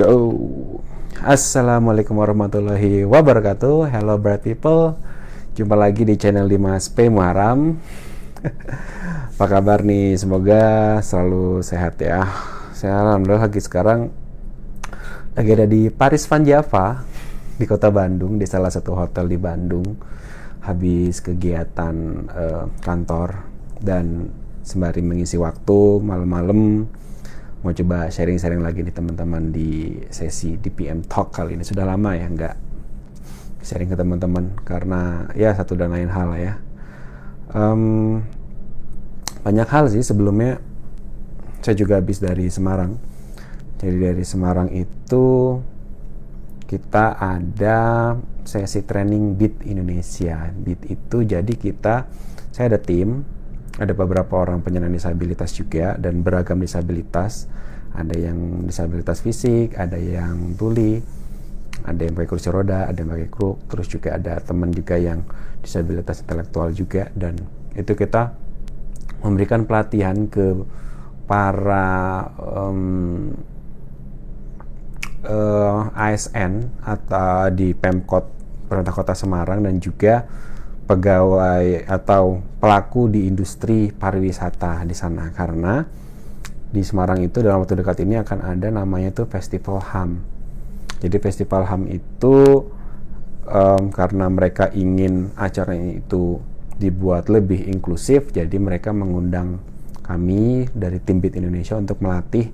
go. Assalamualaikum warahmatullahi wabarakatuh. Hello bright people. Jumpa lagi di channel Dimas P Muharam. Apa kabar nih? Semoga selalu sehat ya. Saya alhamdulillah lagi sekarang lagi ada di Paris Van Java di kota Bandung di salah satu hotel di Bandung. Habis kegiatan uh, kantor dan sembari mengisi waktu malam-malam mau coba sharing-sharing lagi nih teman-teman di sesi DPM Talk kali ini. Sudah lama ya nggak sharing ke teman-teman karena ya satu dan lain hal ya. Um, banyak hal sih sebelumnya. Saya juga habis dari Semarang. Jadi dari Semarang itu kita ada sesi training Beat Indonesia. Beat itu jadi kita saya ada tim ada beberapa orang penyandang disabilitas juga dan beragam disabilitas. Ada yang disabilitas fisik ada yang tuli ada yang pakai kursi roda ada yang pakai kruk. Terus juga ada teman juga yang disabilitas intelektual juga. Dan itu kita memberikan pelatihan ke para um, uh, eh, ASN atau di Pemkot Pemerintah Kota Semarang dan juga pegawai atau pelaku di industri pariwisata di sana karena di Semarang itu dalam waktu dekat ini akan ada namanya itu Festival HAM. Jadi Festival HAM itu um, karena mereka ingin acaranya itu dibuat lebih inklusif, jadi mereka mengundang kami dari tim Bit Indonesia untuk melatih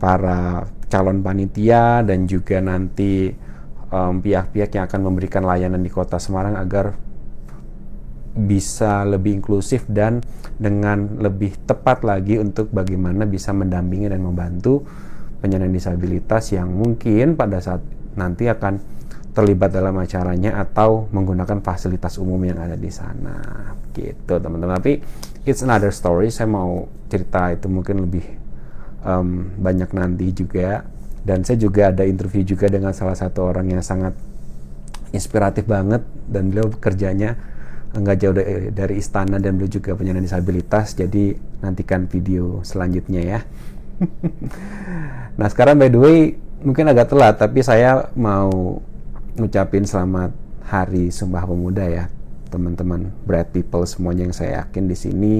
para calon panitia dan juga nanti pihak-pihak um, yang akan memberikan layanan di Kota Semarang agar bisa lebih inklusif dan dengan lebih tepat lagi untuk bagaimana bisa mendampingi dan membantu penyandang disabilitas yang mungkin pada saat nanti akan terlibat dalam acaranya atau menggunakan fasilitas umum yang ada di sana. Gitu teman-teman. Tapi it's another story. Saya mau cerita itu mungkin lebih um, banyak nanti juga. Dan saya juga ada interview juga dengan salah satu orang yang sangat inspiratif banget dan beliau kerjanya nggak jauh dari, istana dan beliau juga penyandang disabilitas jadi nantikan video selanjutnya ya. Nah sekarang by the way mungkin agak telat tapi saya mau ngucapin selamat hari Sumpah Pemuda ya teman-teman bright people semuanya yang saya yakin di sini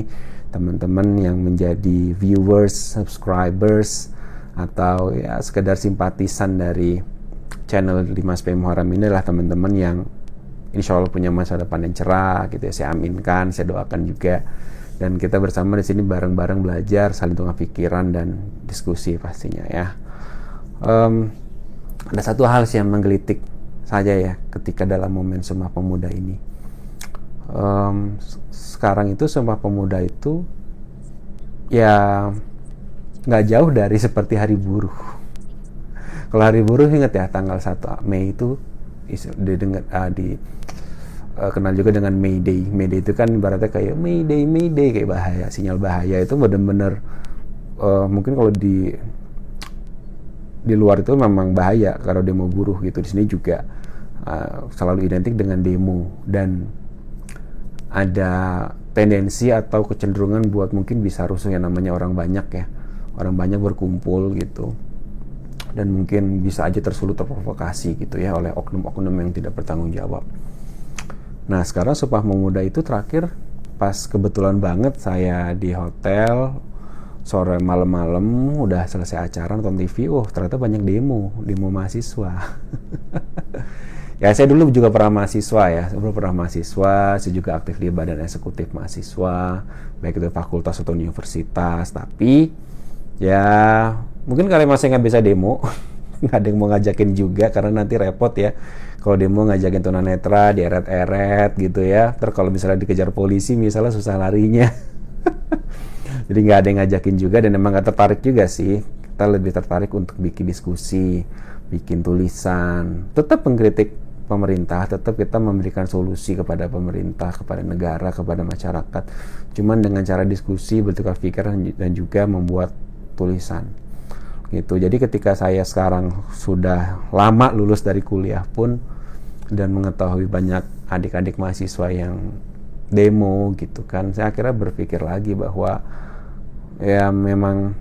teman-teman yang menjadi viewers subscribers atau ya sekedar simpatisan dari channel Dimas P. Ini adalah teman-teman yang insya Allah punya masa depan yang cerah gitu ya. Saya aminkan saya doakan juga. Dan kita bersama di sini bareng-bareng belajar saling tukar pikiran dan diskusi pastinya ya. Um, ada satu hal sih yang menggelitik saja ya ketika dalam momen Sumpah Pemuda ini. Um, sekarang itu Sumpah Pemuda itu ya nggak jauh dari seperti hari buruh. Kalau hari buruh ingat ya tanggal 1 Mei itu didengar uh, di uh, kenal juga dengan Mayday. Mayday itu kan ibaratnya kayak Mayday, Mayday kayak bahaya, sinyal bahaya itu benar-benar uh, mungkin kalau di di luar itu memang bahaya kalau demo buruh gitu. Di sini juga uh, selalu identik dengan demo dan ada tendensi atau kecenderungan buat mungkin bisa rusuh yang namanya orang banyak ya. Orang banyak berkumpul gitu dan mungkin bisa aja tersulut terprovokasi gitu ya oleh oknum-oknum yang tidak bertanggung jawab. Nah sekarang Sumpah Pemuda itu terakhir pas kebetulan banget saya di hotel sore malam-malam udah selesai acara nonton TV, oh ternyata banyak demo, demo mahasiswa. ya saya dulu juga pernah mahasiswa ya, sebelum pernah mahasiswa, saya juga aktif di badan eksekutif mahasiswa, baik itu fakultas atau universitas, tapi ya mungkin kalian masih nggak bisa demo nggak ada yang mau ngajakin juga karena nanti repot ya. Kalau demo ngajakin tunanetra dieret-eret gitu ya. Terus kalau misalnya dikejar polisi misalnya susah larinya. Jadi nggak ada yang ngajakin juga dan emang nggak tertarik juga sih. Kita lebih tertarik untuk bikin diskusi bikin tulisan. Tetap mengkritik pemerintah tetap kita memberikan solusi kepada pemerintah kepada negara kepada masyarakat. Cuman dengan cara diskusi bertukar pikiran dan juga membuat tulisan gitu. Jadi ketika saya sekarang sudah lama lulus dari kuliah pun dan mengetahui banyak adik-adik mahasiswa yang demo gitu kan saya akhirnya berpikir lagi bahwa ya memang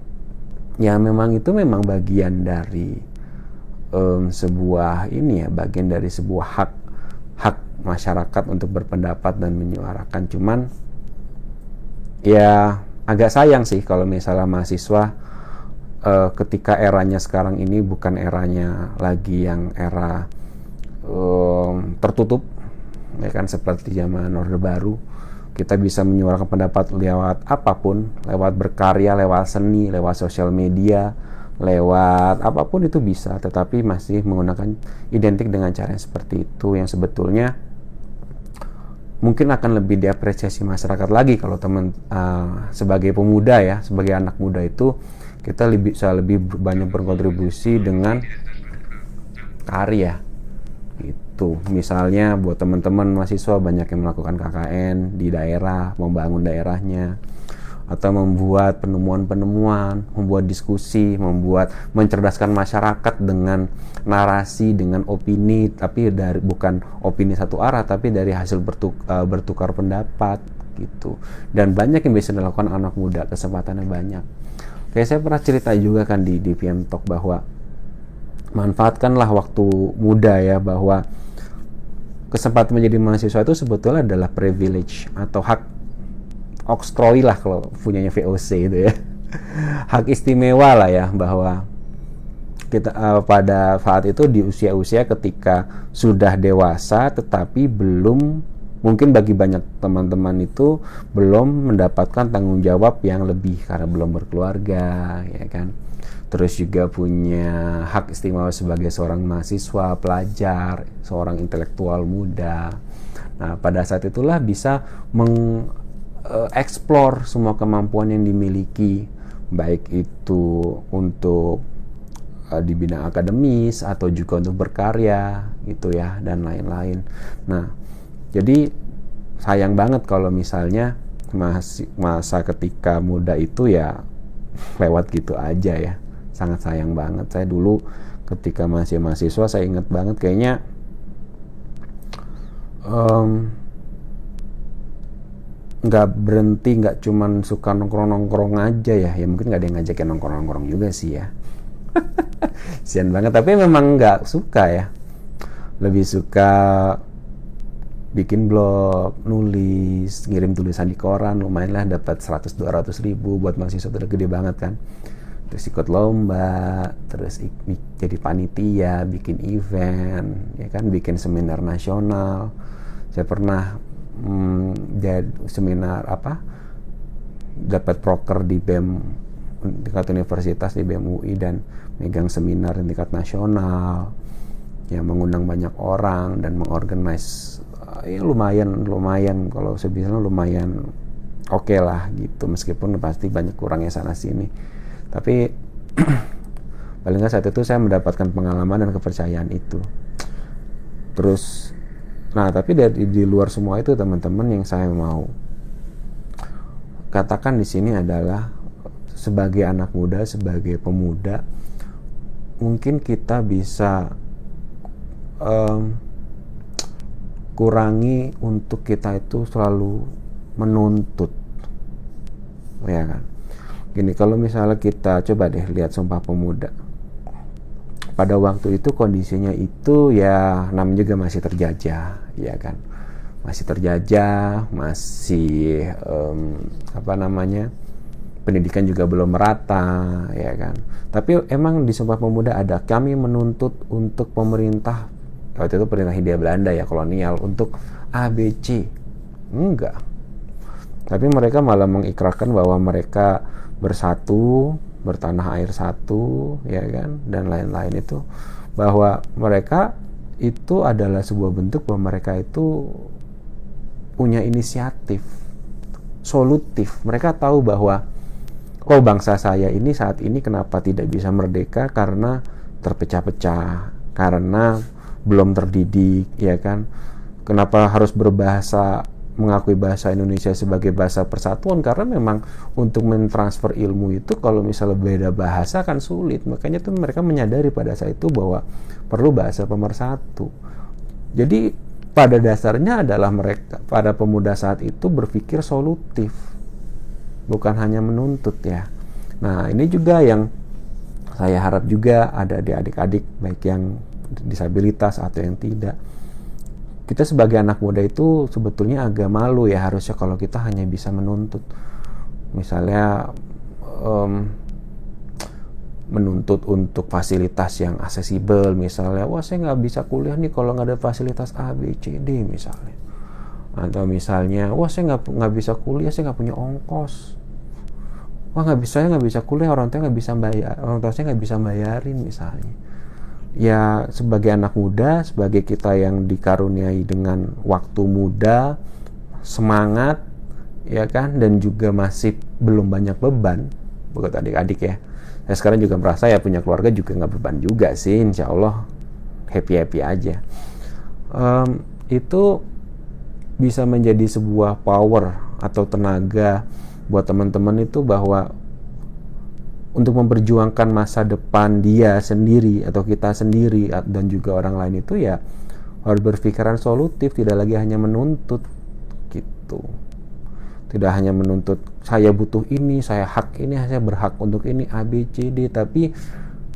ya memang itu memang bagian dari um, sebuah ini ya bagian dari sebuah hak hak masyarakat untuk berpendapat dan menyuarakan. Cuman ya agak sayang sih kalau misalnya mahasiswa uh, ketika eranya sekarang ini bukan eranya lagi yang era um, tertutup ya kan seperti zaman Orde Baru. Kita bisa menyuarakan pendapat lewat apa pun lewat berkarya lewat seni lewat sosial media lewat apa pun itu bisa tetapi masih menggunakan identik dengan cara yang seperti itu yang sebetulnya mungkin akan lebih diapresiasi masyarakat lagi kalau teman uh, sebagai pemuda ya sebagai anak muda itu kita lebih bisa lebih banyak berkontribusi dengan karya itu misalnya buat teman-teman mahasiswa banyak yang melakukan KKN di daerah membangun daerahnya atau membuat penemuan-penemuan, membuat diskusi, membuat mencerdaskan masyarakat dengan narasi, dengan opini, tapi dari bukan opini satu arah, tapi dari hasil bertuk, uh, bertukar pendapat gitu. Dan banyak yang bisa dilakukan anak muda, kesempatannya banyak. Kayak saya pernah cerita juga kan di di PM Talk bahwa manfaatkanlah waktu muda ya bahwa kesempatan menjadi mahasiswa itu sebetulnya adalah privilege atau hak okstroi lah kalau punyanya VOC itu ya. Hak istimewa lah ya bahwa kita uh, pada saat itu di usia-usia ketika sudah dewasa tetapi belum mungkin bagi banyak teman-teman itu belum mendapatkan tanggung jawab yang lebih karena belum berkeluarga ya kan terus juga punya hak istimewa sebagai seorang mahasiswa pelajar seorang intelektual muda nah pada saat itulah bisa meng uh, explore semua kemampuan yang dimiliki baik itu untuk uh, di bidang akademis atau juga untuk berkarya gitu ya dan lain-lain. Nah, jadi sayang banget kalau misalnya masih masa ketika muda itu ya lewat gitu aja ya. Sangat sayang banget. Saya dulu ketika masih mahasiswa saya ingat banget kayaknya um, nggak berhenti nggak cuman suka nongkrong nongkrong aja ya ya mungkin nggak ada yang ngajakin nongkrong nongkrong juga sih ya sian banget tapi memang nggak suka ya lebih suka bikin blog, nulis, ngirim tulisan di koran, lumayan lah dapat 100-200 ribu buat mahasiswa udah gede banget kan. Terus ikut lomba, terus jadi panitia, bikin event, ya kan, bikin seminar nasional. Saya pernah hmm, jadi seminar apa dapat proker di BEM tingkat universitas di BEM UI dan megang seminar di tingkat nasional yang mengundang banyak orang dan mengorganize ya lumayan lumayan. Kalau saya bilang lumayan oke okay lah gitu. Meskipun pasti banyak kurangnya sana sini. Tapi paling nggak saat itu saya mendapatkan pengalaman dan kepercayaan itu. Terus Nah, tapi dari di luar semua itu teman-teman yang saya mau katakan di sini adalah sebagai anak muda, sebagai pemuda, mungkin kita bisa um, kurangi untuk kita itu selalu menuntut, ya kan? Gini, kalau misalnya kita coba deh lihat Sumpah Pemuda, pada waktu itu kondisinya itu ya namanya juga masih terjajah ya kan? Masih terjajah masih um, apa namanya? Pendidikan juga belum merata ya kan? Tapi emang di Sumpah Pemuda ada kami menuntut untuk pemerintah waktu itu pemerintah Hindia Belanda ya kolonial untuk ABC enggak. Tapi mereka malah mengikrarkan bahwa mereka bersatu bertanah air satu ya kan dan lain-lain itu. Bahwa mereka itu adalah sebuah bentuk bahwa mereka itu punya inisiatif solutif. Mereka tahu bahwa oh bangsa saya ini saat ini kenapa tidak bisa merdeka? Karena terpecah-pecah karena belum terdidik ya kan? Kenapa harus berbahasa mengakui bahasa Indonesia sebagai bahasa persatuan? Karena memang untuk mentransfer ilmu itu kalau misalnya beda bahasa kan sulit. Makanya tuh mereka menyadari pada saat itu bahwa perlu bahasa pemersatu. Jadi pada dasarnya adalah mereka pada pemuda saat itu berpikir solutif bukan hanya menuntut ya. Nah ini juga yang saya harap juga ada adik-adik baik yang disabilitas atau yang tidak. Kita sebagai anak muda itu sebetulnya agak malu ya harusnya kalau kita hanya bisa menuntut. Misalnya um, menuntut untuk fasilitas yang aksesibel misalnya wah saya nggak bisa kuliah nih kalau nggak ada fasilitas A B C D misalnya. Atau misalnya wah saya nggak nggak bisa kuliah saya nggak punya ongkos. Wah nggak bisa saya nggak bisa kuliah orang tua nggak bisa bayar orang tua saya nggak bisa bayarin misalnya ya sebagai anak muda, sebagai kita yang dikaruniai dengan waktu muda, semangat, ya kan, dan juga masih belum banyak beban buat adik-adik ya. Saya sekarang juga merasa ya punya keluarga juga nggak beban juga sih, insya Allah happy happy aja. Um, itu bisa menjadi sebuah power atau tenaga buat teman-teman itu bahwa untuk memperjuangkan masa depan dia sendiri atau kita sendiri dan juga orang lain itu ya harus berpikiran solutif tidak lagi hanya menuntut gitu. Tidak hanya menuntut saya butuh ini saya hak ini saya berhak untuk ini A B C D. Tapi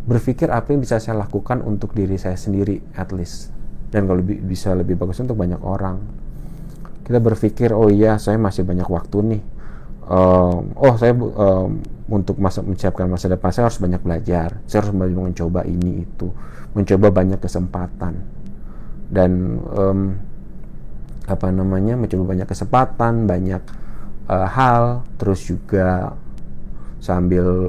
berpikir apa yang bisa saya lakukan untuk diri saya sendiri at least. Dan kalau bisa lebih bagus untuk banyak orang. Kita berpikir oh iya saya masih banyak waktu nih um, oh saya um, untuk masa menyiapkan masa depan saya harus banyak belajar. Saya harus banyak mencoba ini itu. Mencoba banyak kesempatan. Dan um, apa namanya mencoba banyak kesempatan banyak uh, hal. Terus juga sambil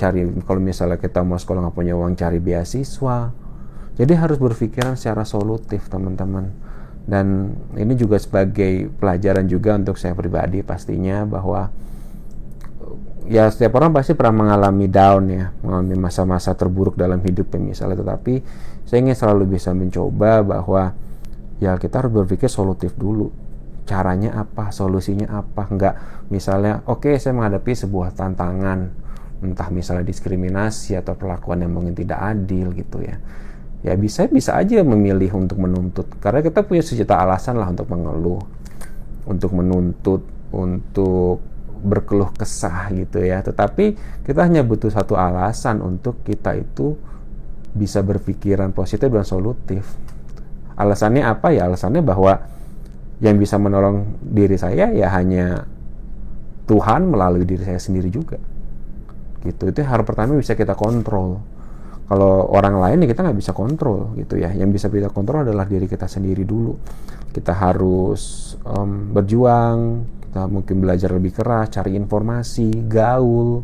cari kalau misalnya kita mau sekolah nggak punya uang cari beasiswa. Jadi harus berpikiran secara solutif teman-teman dan ini juga sebagai pelajaran juga untuk saya pribadi pastinya bahwa ya setiap orang pasti pernah mengalami down ya, mengalami masa-masa terburuk dalam hidupnya misalnya. Tetapi saya ingin selalu bisa mencoba bahwa ya kita harus berpikir solutif dulu. Caranya apa, solusinya apa, enggak misalnya oke okay, saya menghadapi sebuah tantangan entah misalnya diskriminasi atau perlakuan yang mungkin tidak adil gitu ya ya bisa bisa aja memilih untuk menuntut. Karena kita punya sejuta alasan lah untuk mengeluh. Untuk menuntut untuk berkeluh kesah gitu ya. Tetapi kita hanya butuh satu alasan untuk kita itu bisa berpikiran positif dan solutif. Alasannya apa? Ya alasannya bahwa yang bisa menolong diri saya ya hanya Tuhan melalui diri saya sendiri juga. Gitu. Itu hal pertama bisa kita kontrol kalau orang lain ya kita nggak bisa kontrol gitu ya. Yang bisa kita kontrol adalah diri kita sendiri dulu. Kita harus um, berjuang kita mungkin belajar lebih keras cari informasi gaul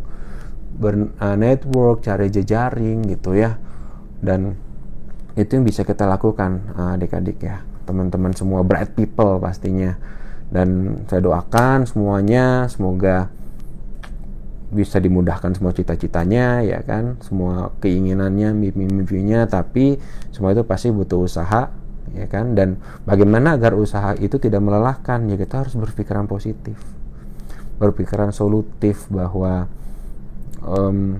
ber, uh, network cari jejaring gitu ya. Dan itu yang bisa kita lakukan uh, adik-adik ya. Teman-teman semua bright people pastinya. Dan saya doakan semuanya semoga bisa dimudahkan semua cita-citanya ya kan? Semua keinginannya mimpi-mimpinya tapi semua itu pasti butuh usaha ya kan? Dan bagaimana agar usaha itu tidak melelahkan? Ya kita harus berpikiran positif. Berpikiran solutif bahwa um,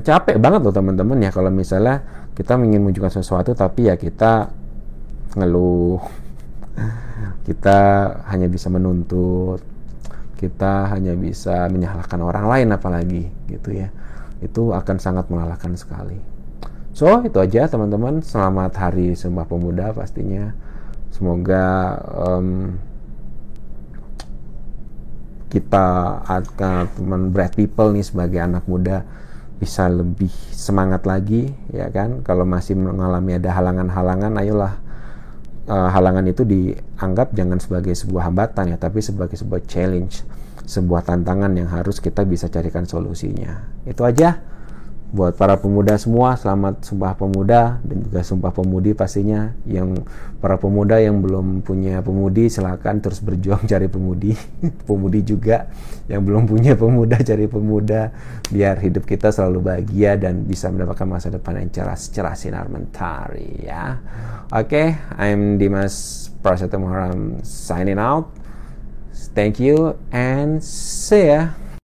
capek banget loh teman-teman ya. Kalau misalnya kita ingin menunjukkan sesuatu tapi ya kita ngeluh. Kita hanya bisa menuntut kita hanya bisa menyalahkan orang lain apalagi gitu ya itu akan sangat melelahkan sekali So itu aja teman-teman. Selamat Hari Sumpah Pemuda pastinya. Semoga um, kita akan teman bright people nih sebagai anak muda bisa lebih semangat lagi ya kan. Kalau masih mengalami ada halangan-halangan, ayolah uh, halangan itu dianggap jangan sebagai sebuah hambatan ya, tapi sebagai sebuah challenge, sebuah tantangan yang harus kita bisa carikan solusinya. Itu aja buat para pemuda semua selamat sumpah pemuda dan juga sumpah pemudi pastinya. Yang para pemuda yang belum punya pemudi silakan terus berjuang cari pemudi pemudi juga. Yang belum punya pemuda cari pemuda. Biar hidup kita selalu bahagia dan bisa mendapatkan masa depan yang cerah cerah sinar mentari ya. Oke okay, I'm Dimas Prasetyo Muharam signing out. Thank you and see ya